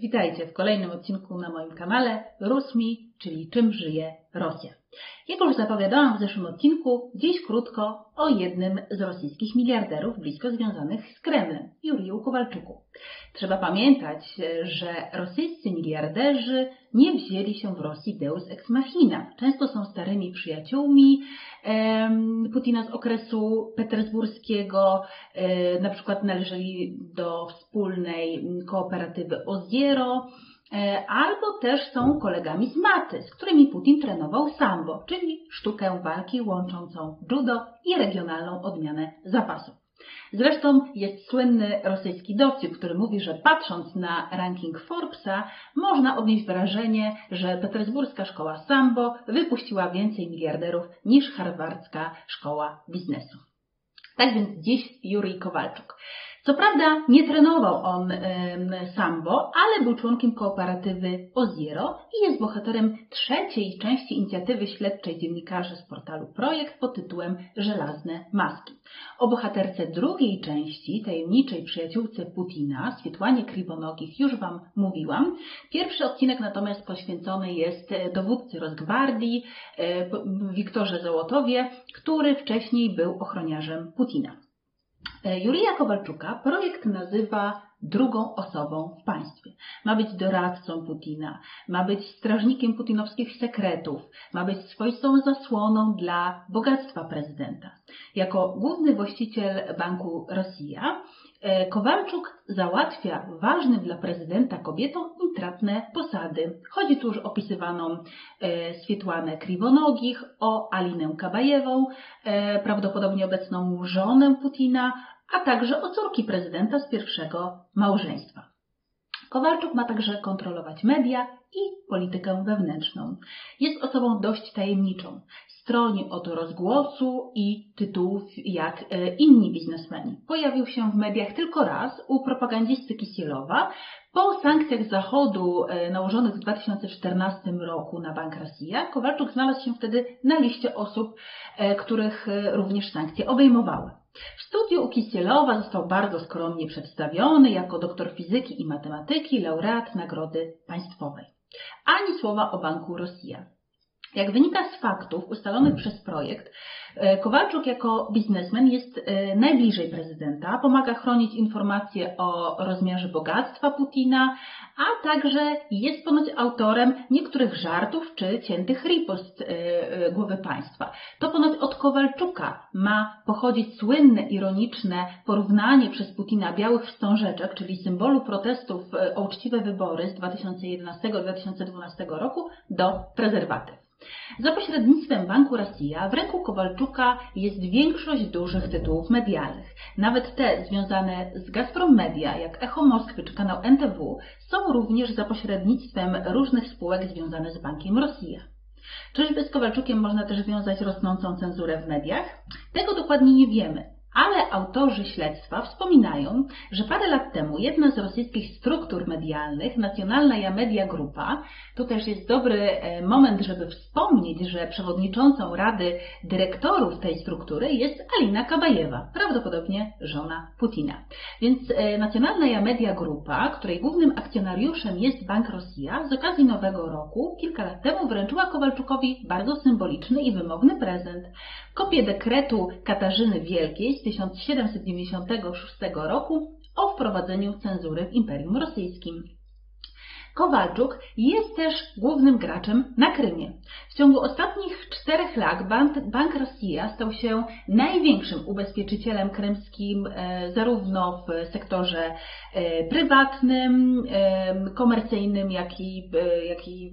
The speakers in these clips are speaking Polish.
Witajcie w kolejnym odcinku na moim kanale Rusmi, czyli czym żyje Rosja. Jak już zapowiadałam w zeszłym odcinku, dziś krótko o jednym z rosyjskich miliarderów blisko związanych z Kremlem, Juriju Kowalczuku. Trzeba pamiętać, że rosyjscy miliarderzy nie wzięli się w Rosji deus ex machina. Często są starymi przyjaciółmi Putina z okresu petersburskiego, na przykład należeli do wspólnej kooperatywy Oziero, albo też są kolegami z maty, z którymi Putin trenował sambo, czyli sztukę walki łączącą judo i regionalną odmianę zapasu. Zresztą jest słynny rosyjski dowcip, który mówi, że patrząc na ranking Forbesa, można odnieść wrażenie, że petersburska szkoła sambo wypuściła więcej miliarderów niż harwardzka szkoła biznesu. Tak więc dziś Jurij Kowalczuk. Co prawda nie trenował on sambo, ale był członkiem kooperatywy Oziero i jest bohaterem trzeciej części inicjatywy śledczej dziennikarzy z portalu Projekt pod tytułem Żelazne Maski. O bohaterce drugiej części, tajemniczej przyjaciółce Putina, Swietłanie Kriwonogich, już Wam mówiłam. Pierwszy odcinek natomiast poświęcony jest dowódcy Rosgwardii, e, Wiktorze Załotowie, który wcześniej był ochroniarzem Putina. E, Julija Kowalczuka projekt nazywa drugą osobą w państwie. Ma być doradcą Putina, ma być strażnikiem putinowskich sekretów, ma być swoistą zasłoną dla bogactwa prezydenta. Jako główny właściciel Banku Rosja, e, Kowalczuk załatwia ważnym dla prezydenta kobietom intratne posady. Chodzi tu już o opisywaną e, Swietłanę Kriwonogich, o Alinę Kabajewą, prawdopodobnie obecną żonę Putina, a także o córki prezydenta z pierwszego małżeństwa. Kowalczuk ma także kontrolować media i politykę wewnętrzną. Jest osobą dość tajemniczą. Stroni od rozgłosu i tytułów jak e, inni biznesmeni. Pojawił się w mediach tylko raz u propagandzisty Kisielowa po sankcjach Zachodu e, nałożonych w 2014 roku na Bank Rosja. Kowalczuk znalazł się wtedy na liście osób, e, których również sankcje obejmowały. W studiu u Kisielowa został bardzo skromnie przedstawiony jako doktor fizyki i matematyki, laureat Nagrody Państwowej. Ani słowa o Banku Rosja. Jak wynika z faktów ustalonych przez projekt, e, Kowalczuk jako biznesmen jest e, najbliżej prezydenta, pomaga chronić informacje o rozmiarze bogactwa Putina, a także jest ponoć autorem niektórych żartów czy ciętych ripost e, głowy państwa. To ponoć od Kowalczuka ma pochodzić słynne, ironiczne porównanie przez Putina białych wstążeczek, czyli symbolu protestów o uczciwe wybory z 2011-2012 roku do prezerwatyw. Za pośrednictwem Banku Rosja w ręku Kowalczuka jest większość dużych tytułów medialnych. Nawet te związane z Gazprom Media, jak Echo Moskwy czy kanał NTW, są również za pośrednictwem różnych spółek związanych z Bankiem Rosja. Czyżby z Kowalczukiem można też wiązać rosnącą cenzurę w mediach? Tego dokładnie nie wiemy ale autorzy śledztwa wspominają, że parę lat temu jedna z rosyjskich struktur medialnych, Nacjonalna Jamedia Grupa, tu też jest dobry e, moment, żeby wspomnieć, że przewodniczącą Rady Dyrektorów tej struktury jest Alina Kabajewa, prawdopodobnie żona Putina. Więc e, Nacjonalna Jamedia Grupa, której głównym akcjonariuszem jest Bank Rosja, z okazji Nowego Roku kilka lat temu wręczyła Kowalczukowi bardzo symboliczny i wymowny prezent. Kopię dekretu Katarzyny Wielkiej 1796 roku o wprowadzeniu cenzury w Imperium Rosyjskim. Kowalczuk jest też głównym graczem na Krymie. W ciągu ostatnich czterech lat Bank, Bank Rosja stał się największym ubezpieczycielem krymskim e, zarówno w sektorze e, prywatnym, e, komercyjnym, jak i, jak i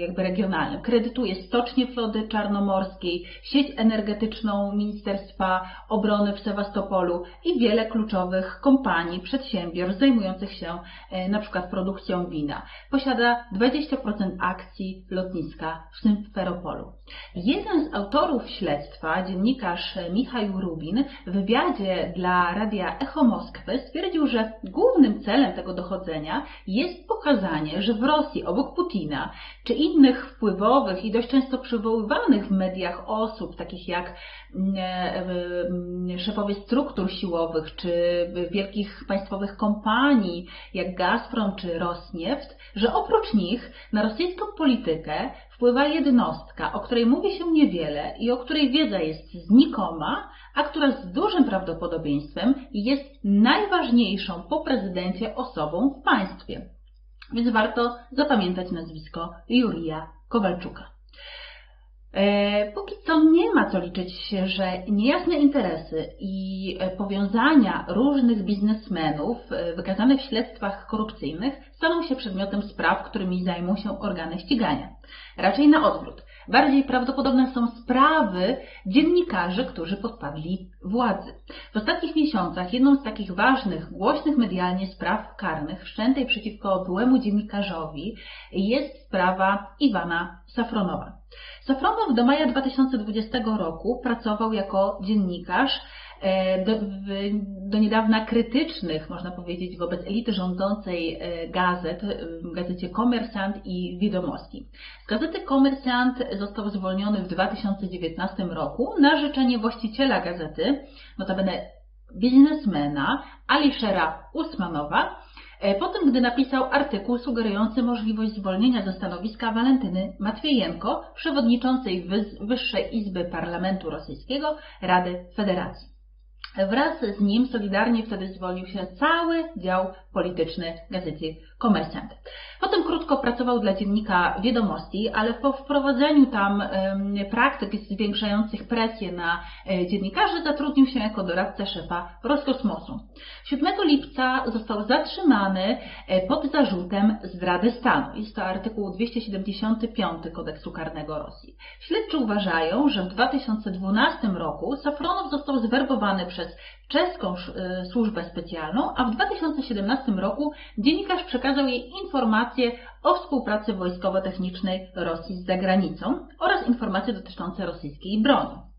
jakby regionalnym. Kredytuje stocznie flody czarnomorskiej, sieć energetyczną Ministerstwa Obrony w Sewastopolu i wiele kluczowych kompanii, przedsiębiorstw zajmujących się na przykład produkcją wina posiada 20% akcji lotniska w Symferopolu. Jeden z autorów śledztwa, dziennikarz Michał Rubin, w wywiadzie dla radia Echo Moskwy stwierdził, że głównym celem tego dochodzenia jest pokazanie, że w Rosji obok Putina czy innych wpływowych i dość często przywoływanych w mediach osób, takich jak mm, e, mm, szefowie struktur siłowych czy wielkich państwowych kompanii jak Gazprom czy Rosneft, że oprócz nich na rosyjską politykę wpływa jednostka, o której mówi się niewiele i o której wiedza jest znikoma, a która z dużym prawdopodobieństwem jest najważniejszą po prezydencie osobą w państwie. Więc warto zapamiętać nazwisko Jurija Kowalczuka. E, póki co nie ma co liczyć się, że niejasne interesy i e, powiązania różnych biznesmenów e, wykazanych w śledztwach korupcyjnych staną się przedmiotem spraw, którymi zajmą się organy ścigania. Raczej na odwrót. Bardziej prawdopodobne są sprawy dziennikarzy, którzy podpadli władzy. W ostatnich miesiącach jedną z takich ważnych, głośnych medialnie spraw karnych wszczętej przeciwko byłemu dziennikarzowi jest sprawa Iwana Safronowa. Safronow do maja 2020 roku pracował jako dziennikarz do, do, niedawna krytycznych, można powiedzieć, wobec elity rządzącej e, gazet, e, gazecie Komersant i Wiadomości. Z gazety Komersant został zwolniony w 2019 roku na życzenie właściciela gazety, notabene biznesmena Alishera Usmanowa, E, po tym, gdy napisał artykuł sugerujący możliwość zwolnienia ze stanowiska Walentyny Matwiejenko, przewodniczącej Wyższej Izby Parlamentu Rosyjskiego Rady Federacji. Wraz z nim solidarnie wtedy zwolnił się cały dział polityczny gazety Komersant. Potem krótko pracował dla dziennika Wiadomości, ale po wprowadzeniu tam praktyk zwiększających presję na e, dziennikarzy zatrudnił się jako doradca szefa Roskosmosu. 7 lipca został zatrzymany e, pod zarzutem zdrady stanu. Jest to artykuł 275 kodeksu karnego Rosji. Śledczy uważają, że w 2012 roku Safronow został zwerbowany przez czeską e, służbę specjalną, a w 2017 roku dziennikarz przekazał jej informacje o współpracy wojskowo-technicznej Rosji z zagranicą oraz informacje dotyczące rosyjskiej broni.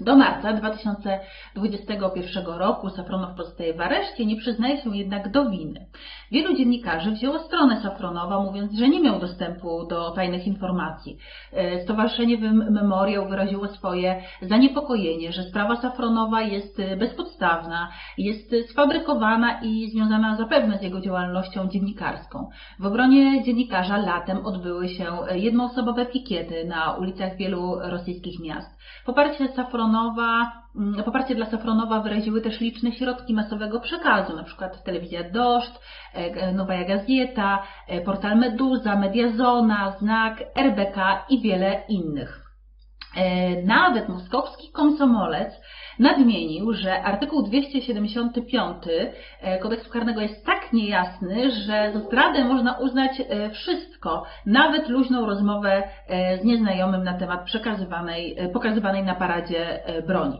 Do marca 2021 roku Safronow pozostaje w areszcie, nie przyznaje się jednak do winy. Wielu dziennikarzy wzięło stronę Safronowa, mówiąc, że nie miał dostępu do tajnych informacji. E, Stowarzyszenie Memoriał wyraziło swoje zaniepokojenie, że sprawa Safronowa jest bezpodstawna, jest sfabrykowana i związana zapewne z jego działalnością dziennikarską. W obronie dziennikarza latem odbyły się jednoosobowe pikiety na ulicach wielu rosyjskich miast. Poparcie Safronowa Mm, poparcie dla Safronowa wyraziły też liczne środki masowego przekazu, np. telewizja Doszcz, e, Nowa Gazeta, e, portal Meduza, Mediazona, Znak, RBK i wiele innych. E, nawet moskowski komsomolec nadmienił, że artykuł 275 e, kodeksu karnego jest tak niejasny, że za zdradę można uznać e, wszystko, nawet luźną rozmowę z nieznajomym na temat przekazywanej, pokazywanej na paradzie broni.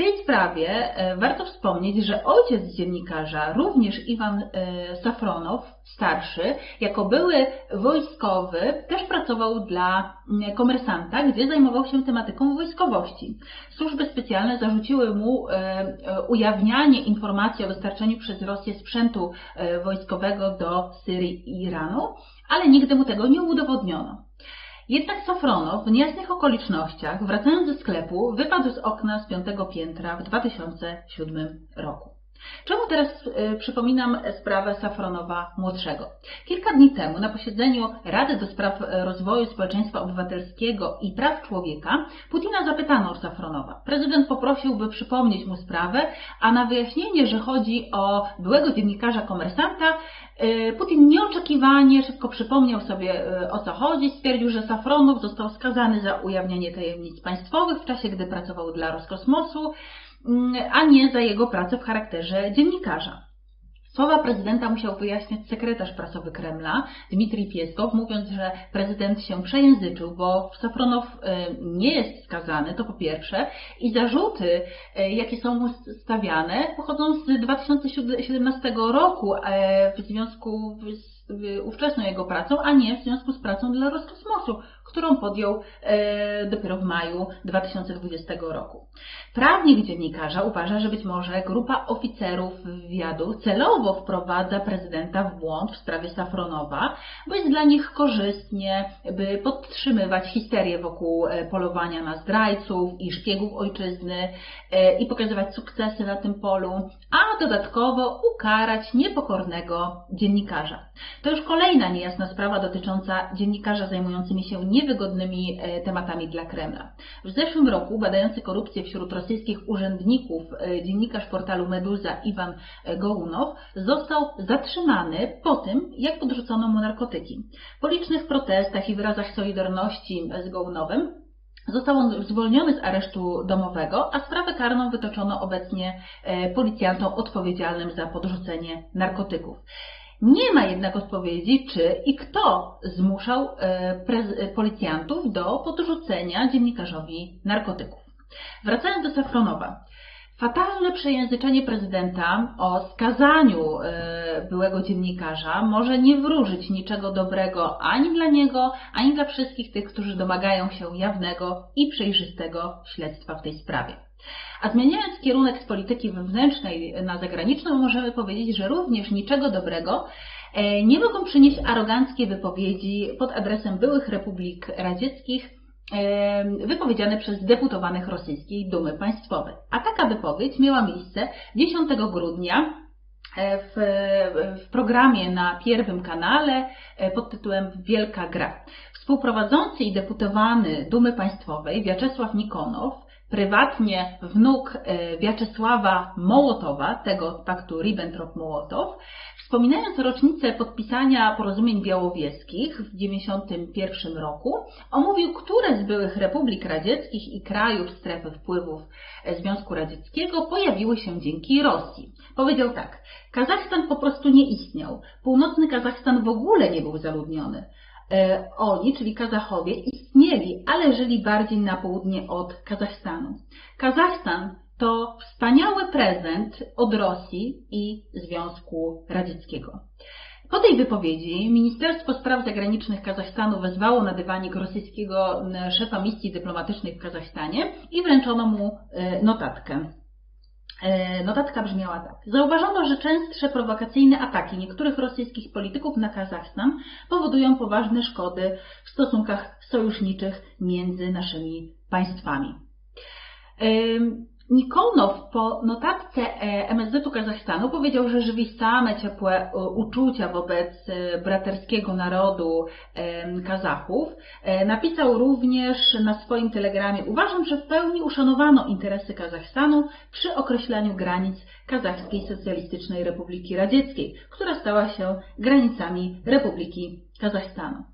Tej sprawie e, warto wspomnieć, że ojciec dziennikarza, również Iwan e, Safronow, starszy, jako były wojskowy, też pracował dla mm, komersanta, gdzie zajmował się tematyką wojskowości. Służby specjalne zarzuciły mu e, ujawnianie informacji o dostarczeniu przez Rosję sprzętu wojskowego do Syrii i Iranu, ale nigdy mu tego nie udowodniono. Jednak Safronow w niejasnych okolicznościach, wracając ze sklepu, wypadł z okna z piątego piętra w 2007 roku. Czemu teraz y, przypominam sprawę Safronowa młodszego? Kilka dni temu na posiedzeniu Rady do Spraw Rozwoju Społeczeństwa Obywatelskiego i Praw Człowieka Putina zapytano o Safronowa. Prezydent poprosił, by przypomnieć mu sprawę, a na wyjaśnienie, że chodzi o byłego dziennikarza komersanta, y, Putin nieoczekiwanie szybko przypomniał sobie o co chodzi, stwierdził, że Safronow został skazany za ujawnianie tajemnic państwowych w czasie, gdy pracował dla Roskosmosu, a nie za jego pracę w charakterze dziennikarza. Słowa prezydenta musiał wyjaśniać sekretarz prasowy Kremla, Dmitrij Pieskow, mówiąc, że prezydent się przejęzyczył, bo Safronow y, nie jest skazany, to po pierwsze, i zarzuty, y, jakie są mu stawiane, pochodzą z 2017 roku e, w związku z ówczesną jego pracą, a nie w związku z pracą dla Roskosmosu, którą podjął e, dopiero w maju 2020 roku. Prawnik dziennikarza uważa, że być może grupa oficerów wywiadu celowo wprowadza prezydenta w błąd w sprawie Safronowa, bo jest dla nich korzystnie, by podtrzymywać histerię wokół e, polowania na zdrajców i szpiegów ojczyzny e, i pokazywać sukcesy na tym polu, a dodatkowo ukarać niepokornego dziennikarza. To już kolejna niejasna sprawa dotycząca dziennikarza zajmującymi się niewygodnymi e, tematami dla Kremla. W zeszłym roku badający korupcję wśród rosyjskich urzędników dziennikarz portalu Meduza Iwan Gołunow został zatrzymany po tym, jak podrzucono mu narkotyki. Po licznych protestach i wyrazach solidarności z Gołunowem Został on zwolniony z aresztu domowego, a sprawę karną wytoczono obecnie e, policjantom odpowiedzialnym za podrzucenie narkotyków. Nie ma jednak odpowiedzi, czy i kto zmuszał e, policjantów do podrzucenia dziennikarzowi narkotyków. Wracając do Safronowa. Fatalne przejęzyczenie prezydenta o skazaniu e, byłego dziennikarza może nie wróżyć niczego dobrego ani dla niego, ani dla wszystkich tych, którzy domagają się jawnego i przejrzystego śledztwa w tej sprawie. A zmieniając kierunek z polityki wewnętrznej na zagraniczną, możemy powiedzieć, że również niczego dobrego e, nie mogą przynieść aroganckie wypowiedzi pod adresem byłych republik radzieckich, wypowiedziane przez deputowanych rosyjskiej Dumy Państwowej. A taka wypowiedź miała miejsce 10 grudnia e, w, w, programie na pierwszym kanale e, pod tytułem Wielka Gra. Współprowadzący i deputowany Dumy Państwowej Wiaczesław Nikonow, prywatnie wnuk e, Wiaczesława Mołotowa, tego paktu Ribbentrop-Mołotow, Wspominając rocznicę podpisania porozumień białowieskich w 1991 roku, omówił, które z byłych republik radzieckich i krajów strefy wpływów Związku Radzieckiego pojawiły się dzięki Rosji. Powiedział tak, Kazachstan po prostu nie istniał, północny Kazachstan w ogóle nie był zaludniony. E, oni, czyli Kazachowie, istnieli, ale żyli bardziej na południe od Kazachstanu. Kazachstan to wspaniały prezent od Rosji i Związku Radzieckiego. Po tej wypowiedzi Ministerstwo Spraw Zagranicznych Kazachstanu wezwało na dywanik rosyjskiego szefa misji dyplomatycznej w Kazachstanie i wręczono mu e, notatkę. E, notatka brzmiała tak. Zauważono, że częstsze prowokacyjne ataki niektórych rosyjskich polityków na Kazachstan powodują poważne szkody w stosunkach sojuszniczych między naszymi państwami. Nikonow po notatce e, MSZ-u Kazachstanu powiedział, że żywi same ciepłe e, uczucia wobec e, braterskiego narodu Kazachów. Napisał również na swoim telegramie, uważam, że w pełni uszanowano interesy Kazachstanu przy określaniu granic Kazachskiej Socjalistycznej Republiki Radzieckiej, która stała się granicami Republiki Kazachstanu.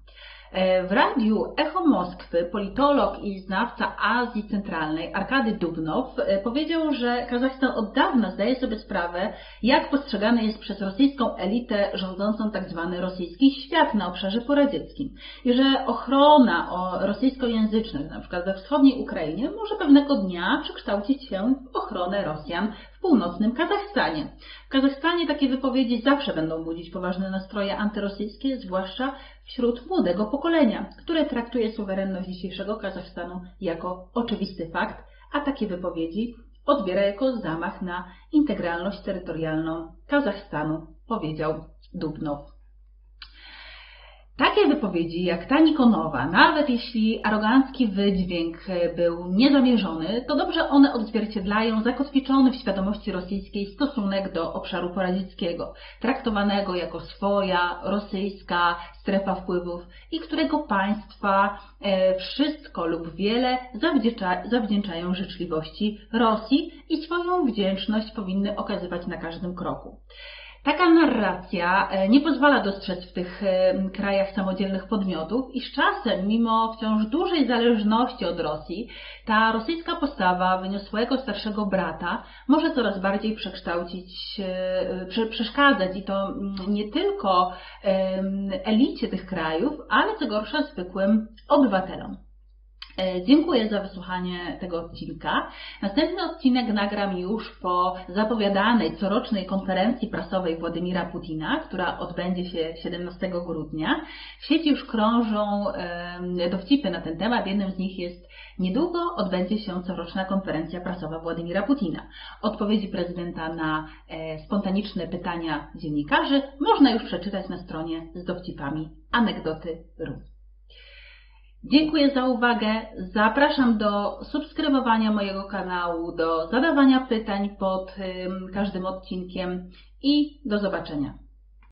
E, w radiu Echo Moskwy politolog i znawca Azji Centralnej Arkady Dubnow e, powiedział, że Kazachstan od dawna zdaje sobie sprawę, jak postrzegany jest przez rosyjską elitę rządzącą tzw. Tak rosyjski świat na obszarze poradzieckim i że ochrona o rosyjskojęzycznych, przykład we wschodniej Ukrainie, może pewnego dnia przekształcić się w ochronę Rosjan w północnym Kazachstanie. W Kazachstanie takie wypowiedzi zawsze będą budzić poważne nastroje antyrosyjskie, zwłaszcza wśród młodego pokolenia, które traktuje suwerenność dzisiejszego Kazachstanu jako oczywisty fakt, a takie wypowiedzi odbiera jako zamach na integralność terytorialną Kazachstanu, powiedział Dubnow. Takie wypowiedzi jak ta Nikonowa, nawet jeśli arogancki wydźwięk był niezamierzony, to dobrze one odzwierciedlają zakotwiczony w świadomości rosyjskiej stosunek do obszaru poradzieckiego, traktowanego jako swoja, rosyjska strefa wpływów i którego państwa e, wszystko lub wiele zawdzięczają życzliwości Rosji i swoją wdzięczność powinny okazywać na każdym kroku. Taka narracja e, nie pozwala dostrzec w tych e, krajach samodzielnych podmiotów i z czasem, mimo wciąż dużej zależności od Rosji, ta rosyjska postawa wyniosłego starszego brata może coraz bardziej przekształcić, e, przeszkadzać i to mm, nie tylko elicie tych krajów, ale co gorsza zwykłym obywatelom. E, dziękuję za wysłuchanie tego odcinka. Następny odcinek nagram już po zapowiadanej corocznej konferencji prasowej Władimira Putina, która odbędzie się 17 grudnia. W sieci już krążą dowcipy na ten temat. Jednym z nich jest Niedługo odbędzie się coroczna konferencja prasowa Władimira Putina. Odpowiedzi prezydenta na e, spontaniczne pytania dziennikarzy można już przeczytać na stronie z dowcipami anegdoty.ru. Dziękuję za uwagę. Zapraszam do subskrybowania mojego kanału, do zadawania pytań pod każdym odcinkiem i do zobaczenia.